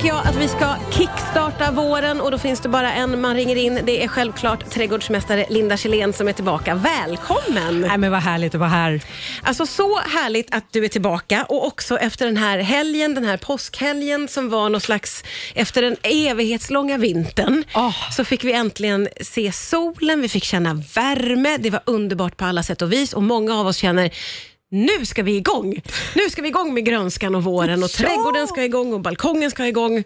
tänker jag att vi ska kickstarta våren och då finns det bara en man ringer in. Det är självklart trädgårdsmästare Linda Kjellén som är tillbaka. Välkommen! Nej, men vad härligt att vara här. Alltså så härligt att du är tillbaka och också efter den här helgen, den här påskhelgen som var någon slags, efter den evighetslånga vintern, Åh. så fick vi äntligen se solen, vi fick känna värme, det var underbart på alla sätt och vis och många av oss känner nu ska vi igång! Nu ska vi igång med grönskan och våren och Ja. trädgården ska igång och balkongen ska igång.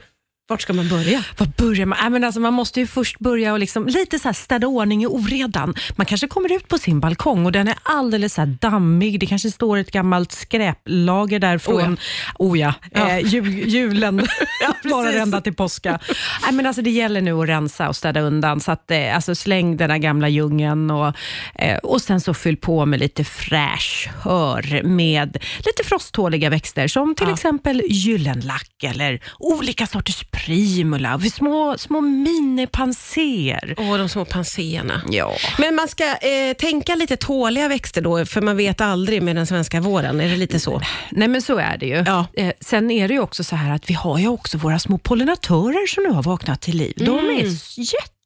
Vart ska man börja? Vad börjar man? Nej, men alltså, man måste ju först börja och liksom, lite så här städa ordning i oredan. Man kanske kommer ut på sin balkong och den är alldeles så dammig. Det kanske står ett gammalt skräplager där från oh ja. Ja. Eh, ju, julen, bara precis. ända till påska. Nej, men alltså, det gäller nu att rensa och städa undan. Så att, eh, alltså, släng den där gamla djungeln och, eh, och sen så fyll på med lite fräsch hör med lite frosttåliga växter som till Ja. exempel gyllenlack eller olika sorters primula, små, små minipanser. Åh, de små panséerna. Ja. Men man ska eh, tänka lite tåliga växter då, för man vet aldrig med den svenska våren. Är det lite så? Nej men så är det ju. Ja. Eh, sen är det ju också så här att vi har ju också våra små pollinatörer som nu har vaknat till liv. De är s-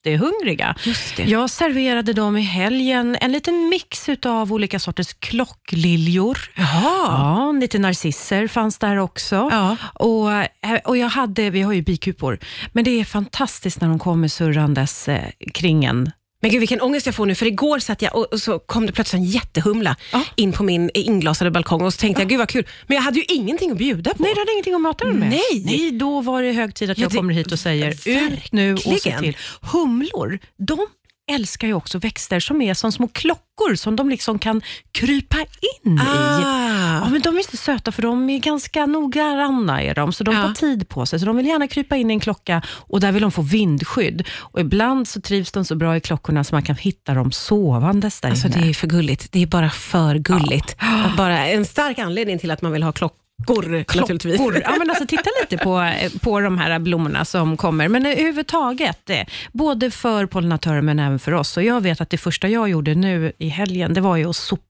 jättehungriga. Jag serverade dem i helgen en liten mix utav olika sorters klockliljor. Jaha. Ja, lite narcisser fanns där också. Ja. Och, eh, och jag hade, vi har ju bikupor, men det är fantastiskt när de kommer surrandes eh, kring en. Men gud vilken ångest jag får nu, för igår satt jag och, och så kom det plötsligt en jättehumla Ja. in på min inglasade balkong och så tänkte jag, gud vad kul, men jag hade ju ingenting att bjuda på. Nej, du hade ingenting att mata dem med. Nej. Nej, då var det hög tid att Ja, jag det- kommer hit och säger ut nu och se verkligen. till. Humlor, de älskar ju också växter som är som små klockor som de liksom kan krypa in i. Ah. Ja, men de är så söta för de är ganska noggranna är de, så de Ja. tar tid på sig. Så de vill gärna krypa in i en klocka och där vill de få vindskydd. Och ibland så trivs de så bra i klockorna så man kan hitta dem sovandes där Alltså inne. det är för gulligt. Det är bara för gulligt. Att Bara en stark anledning till att man vill ha klockor naturligtvis. Klockor. Ja, men alltså, titta lite på, på de här blommorna som kommer. Men överhuvudtaget, eh, både för pollinatörer men även för oss. Och jag vet att det första jag gjorde nu i helgen, det var ju att sopa,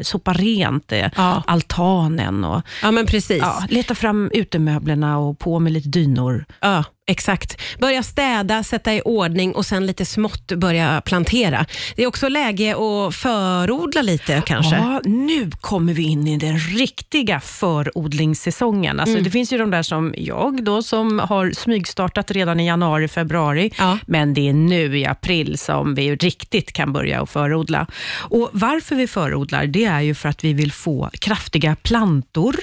sopa rent eh, Ja. altanen och Ja men precis. ja, leta fram utemöblerna och på med lite dynor. Ja, exakt. Börja städa, sätta i ordning och sen lite smått börja plantera. Det är också läge att förodla lite kanske. Ja, nu kommer vi in i den riktiga förodlingssäsongen. Alltså, Mm. Det finns ju de där som jag då, som har smygstartat redan i januari, februari. Ja. Men det är nu i april som vi riktigt kan börja att förodla. Och Varför vi förodlar, det är ju för att vi vill få kraftiga plantor.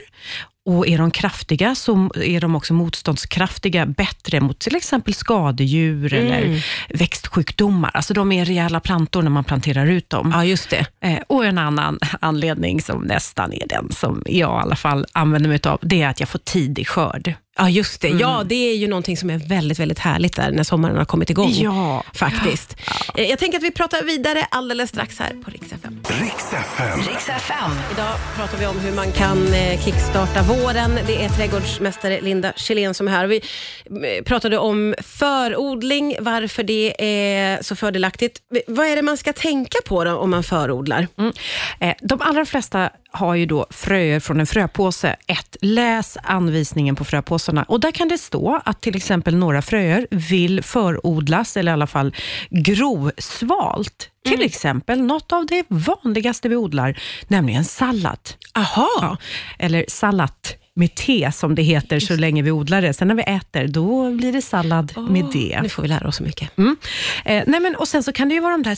Och Är de kraftiga så är de också motståndskraftiga bättre mot till exempel skadedjur Mm. eller växtsjukdomar. Alltså de är rejäla plantor när man planterar ut dem. Ja, just det. Eh, och en annan anledning som nästan är den som jag i alla fall använder mig av, det är att jag får tidig skörd. Ja, just det. Mm. Ja, det är ju någonting som är väldigt, väldigt härligt där när sommaren har kommit igång. Ja. Faktiskt. Eh, Jag tänker att vi pratar vidare alldeles strax här på Rix FM. Riks FM. Riks FM. Idag pratar vi om hur man kan eh, kickstarta våren. Det är trädgårdsmästare Linda Kjellén som är här. Vi eh, pratade om förodling, varför det är så fördelaktigt. Vad är det man ska tänka på då om man förodlar? Mm. De allra flesta har ju då fröer från en fröpåse. Ett, läs anvisningen på fröpåsarna och där kan det stå att till exempel några fröer vill förodlas eller i alla fall gro svalt. Till exempel något av det vanligaste vi odlar, nämligen sallad. Aha. Ja, eller salat med te som det heter så länge vi odlar det. Sen när vi äter, då blir det sallad med det. Nu får vi lära oss så mycket. Mm. Eh, nej men, och Sen så kan det ju vara de där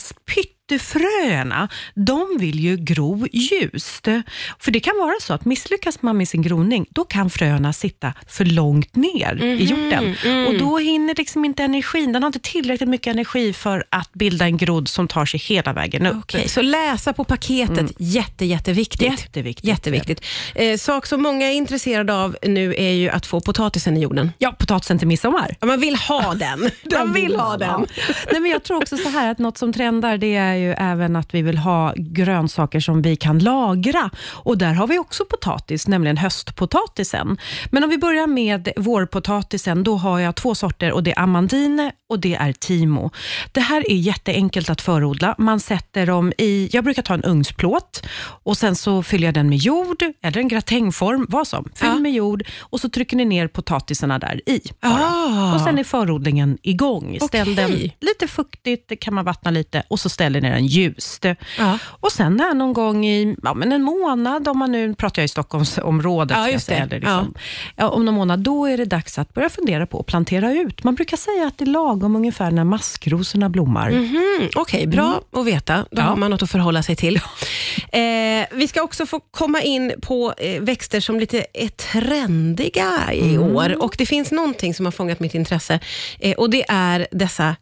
pyttefröerna. De vill ju gro ljust. För det kan vara så att misslyckas man med sin groning, då kan fröerna sitta för långt ner i jorden. Och Då hinner liksom inte energin, den har inte tillräckligt mycket energi för att bilda en grodd som tar sig hela vägen upp. Okej, så läsa på paketet, jätte, jätteviktigt. Jätteviktigt. Jätteviktigt. Eh, sak som många är intresserade av nu är ju att få potatisen i jorden. Ja, potatisen till midsommar. Ja, man vill ha den. man vill ha den. Nej, men jag tror också så här att något som trendar det är ju även att vi vill ha grönsaker som vi kan lagra. Och Där har vi också potatis, nämligen höstpotatisen. Men om vi börjar med vårpotatisen, då har jag två sorter och det är amandine och det är timo. Det här är jätteenkelt att förodla. Man sätter dem i, jag brukar ta en ugnsplåt och sen så fyller jag den med jord, eller en gratängform, vad som. Fyll Ja. med jord och så trycker ni ner potatisarna där i. Ah. Och Sen är förodlingen igång. Ställ Okej. den lite fuktigt, det kan man vattna lite och så ställer ni den ljust. Ja. Och sen är någon gång i ja, men en månad, om man nu pratar jag i Stockholmsområdet, Ja, just det. eller liksom, ja. om någon månad, då är det dags att börja fundera på att plantera ut. Man brukar säga att det är lagom ungefär när maskrosorna blommar. Mhm, Okej, bra att veta. Då har man något att förhålla sig till. Eh, vi ska också få komma in på eh, växter som lite är trendiga i Mm. år. Och Det finns någonting som har fångat mitt intresse eh, och det är dessa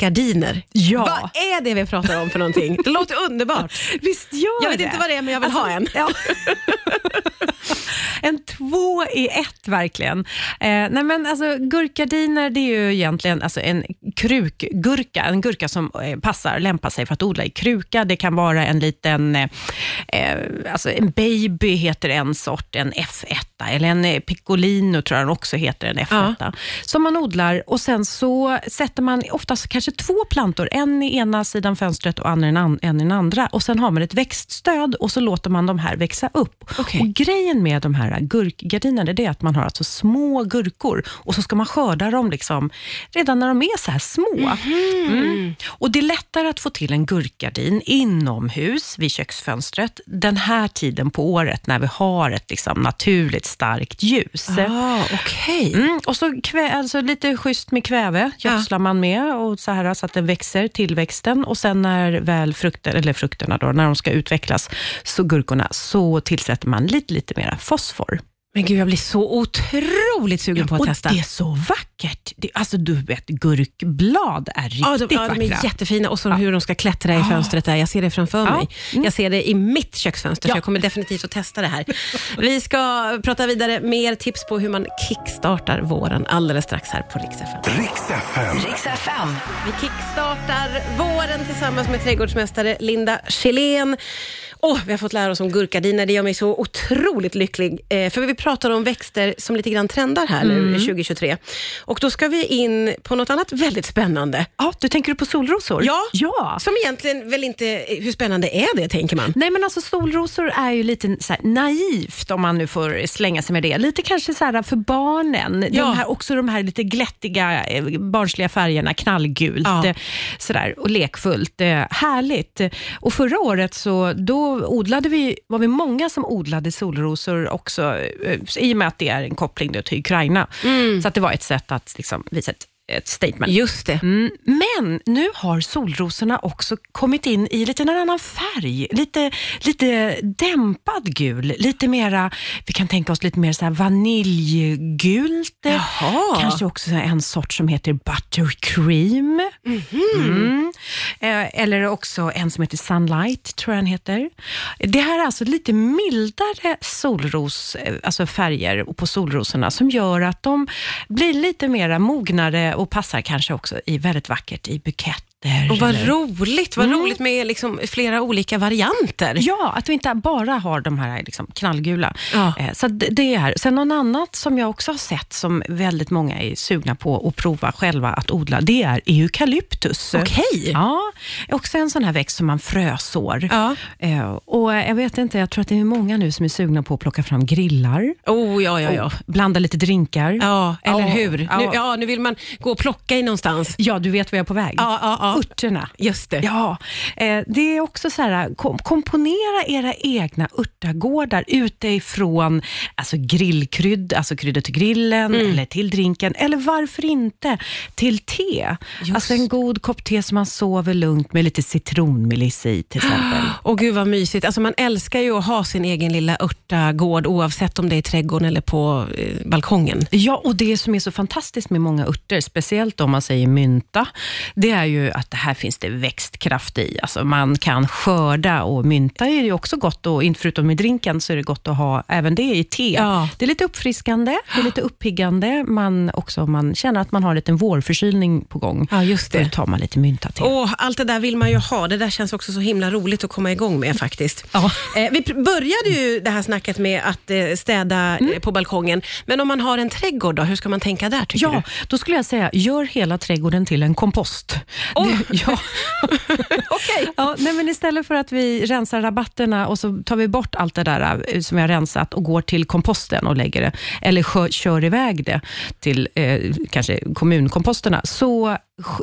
gurkgardiner. Ja. Vad är det vi pratar om för någonting? Det låter underbart. Visst gör Jag vet det. inte vad det är, men jag vill ha en. Ja. en två i ett verkligen. Eh, nej men alltså, gurkgardiner det är ju egentligen alltså, en krukgurka, en gurka som eh, passar, lämpar sig för att odla i kruka. Det kan vara en liten, eh, eh, alltså en baby heter en sort, en F1, eller en eh, piccolino tror jag den också heter, en F1, som man odlar och sen så sätter man oftast kanske två plantor, en i ena sidan fönstret och en i den andra. Och Sen har man ett växtstöd och så låter man de här växa upp. Okej. Och Grejen med de här gurkgardinerna är att man har alltså små gurkor och så ska man skörda dem liksom redan när de är så här små. Mm. Och Det är lättare att få till en gurkgardin inomhus vid köksfönstret den här tiden på året när vi har ett liksom naturligt starkt ljus. Ah, Okej. Mm, och så kvä, alltså lite schysst med kväve gödslar man med och så, här, så att den växer, tillväxten. Och sen när väl frukter, eller frukterna då, när de ska utvecklas, så gurkorna, så tillsätter man lite, lite mera fosfor. Men gud, jag blir så otroligt sugen på att och testa. det är så vackert. Det, alltså du vet, gurkblad är riktigt Ja, de, ja, de vackra. är jättefina och så hur de ska klättra i fönstret där. Jag ser det framför Ja. mig. Jag ser det i mitt köksfönster, Ja. så jag kommer definitivt att testa det här. Vi ska prata vidare, mer tips på hur man kickstartar våren alldeles strax här på Rix FM. Riks FM. Riks FM. Vi kickstartar våren tillsammans med trädgårdsmästare Linda Kjellén. Åh, vi har fått lära oss om gurkagardiner, det gör mig så otroligt lycklig. Eh, för vi pratar om växter som lite grann trendar här nu 2023. Och då ska vi in på något annat väldigt spännande. Ja, du tänker du på solrosor? Ja. ja. Som egentligen väl inte, hur spännande är det tänker man? Nej men alltså solrosor är ju lite här naivt om man nu får slänga sig med det. Lite kanske så här för barnen. Ja. De här, också de här lite glättiga eh, barnsliga färgerna, knallgult Ja. eh, sådär, och lekfullt. Eh, härligt. Och förra året så då odlade vi, var vi många som odlade solrosor också eh, i och med att det är en koppling till Ukraina. Så att det var ett sätt att liksom, visa ett, ett statement. Just det. Mm, men nu har solrosorna också kommit in i lite en annan färg. Lite, lite dämpad gul. Lite mera, vi kan tänka oss lite mer så vaniljgult. Jaha. Kanske också en sort som heter buttercream. Mm. Eh, Eller också en som heter Sunlight, tror jag den heter. Det här är alltså lite mildare solros, eh, alltså färger på solrosorna som gör att de blir lite mera mognare och passar kanske också i väldigt vackert i bukett. Och vad eller- roligt, vad Mm. roligt med liksom flera olika varianter. Ja, att vi inte bara har de här liksom knallgula. Ja. Eh, Så det- är. Sen något annat som jag också har sett som väldigt många är sugna på att prova själva att odla, det är eukalyptus. Okej. Ja, också en sån här växt som man frösår. Ja. Eh, Och jag vet inte, jag tror att det är många nu som är sugna på att plocka fram grillar. Oh, ja, ja, ja. Blanda lite drinkar. Ja, eller Ja, hur? ja. Nu, ja, nu vill man gå och plocka i någonstans. Ja, du vet var jag är på väg. Ja, ja, ja. Örterna. Just det. Ja, eh, det är också så här, kom, komponera era egna örtagårdar utifrån alltså grillkrydd, alltså kryddor till grillen Mm. eller till drinken, eller varför inte till te. Just. Alltså en god kopp te som man sover lugnt med lite citronmeliss i till exempel. Åh gud vad mysigt. Alltså man älskar ju att ha sin egen lilla örtagård oavsett om det är i trädgården eller på eh, balkongen. Ja, och det som är så fantastiskt med många örter, speciellt om man säger mynta, det är ju att det här finns det växtkraft i. Alltså man kan skörda och mynta är ju också gott, och inte förutom i drinken, så är det gott att ha även det i te. Ja. Det är lite uppfriskande, det är lite uppiggande. Man, också, man känner att man har en liten vårförkylning på gång. Ja, just det. Då tar man lite mynta-te. Åh, allt det där vill man ju ha. Det där känns också så himla roligt att komma igång med faktiskt. Ja. Eh, vi började ju det här snacket med att eh, städa eh, på balkongen. Men om man har en trädgård, då, hur ska man tänka där Ja, då skulle jag säga, gör hela trädgården till en kompost. Åh. Ja. Okej. Ja, nej, men istället för att vi rensar rabatterna och så tar vi bort allt det där eh, som vi har rensat och går till komposten och lägger det, eller kö, kör iväg det till eh, kanske kommunkomposterna, så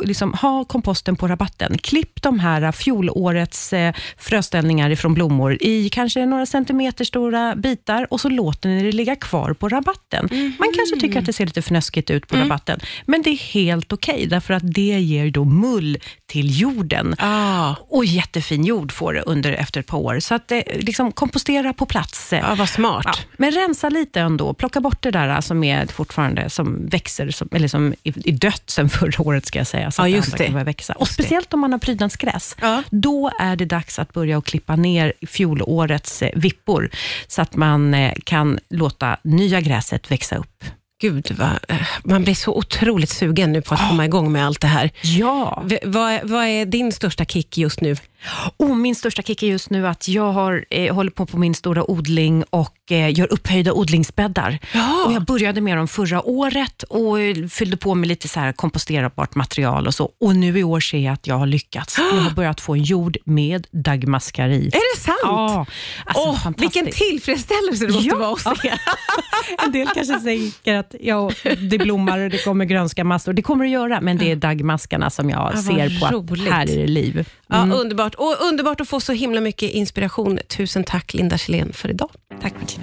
liksom, ha komposten på rabatten. Klipp de här fjolårets eh, fröställningar ifrån blommor i kanske några centimeter stora bitar och så låter ni det ligga kvar på rabatten. Man kanske tycker att det ser lite fnöskigt ut på rabatten, men det är helt okej, därför att det ger då mull till jorden. Ah. Och jättefin jord får det under efter ett par år. Så att eh, liksom kompostera på plats. Ja, vad smart. Ja, men rensa lite ändå. Plocka bort det där som är fortfarande som växer, som, eller som är dött sen förra året ska jag säga. Så att just det. kan växa. Och speciellt om man har prydnadsgräs. Ja. Då är det dags att börja att klippa ner fjolårets eh, vippor, så att man eh, kan låta nya gräset växa upp. Gud, vad, eh, man blir så otroligt sugen nu på att komma igång med allt det här. Ja. V- vad, vad är din största kick just nu? Oh, min största kick är just nu att jag har, eh, håller på på min stora odling och eh, gör upphöjda odlingsbäddar. Ja. Och jag började med dem förra året och eh, fyllde på med lite så här komposterbart material och så. Och nu i år ser jag att jag har lyckats. Jag har börjat få en jord med dagmaskari. Är det sant? Ja, alltså fantastiskt. vilken tillfredsställelse det måste Ja. vara att se. En del kanske säger att ja, det blommar och det kommer grönska massor. Det kommer det göra, men det är dagmaskarna som jag vad ser på att roligt. här är det liv. Ja, Underbart. Och underbart att få så himla mycket inspiration. Tusen tack Linda Kjellén för idag. Tack Martina.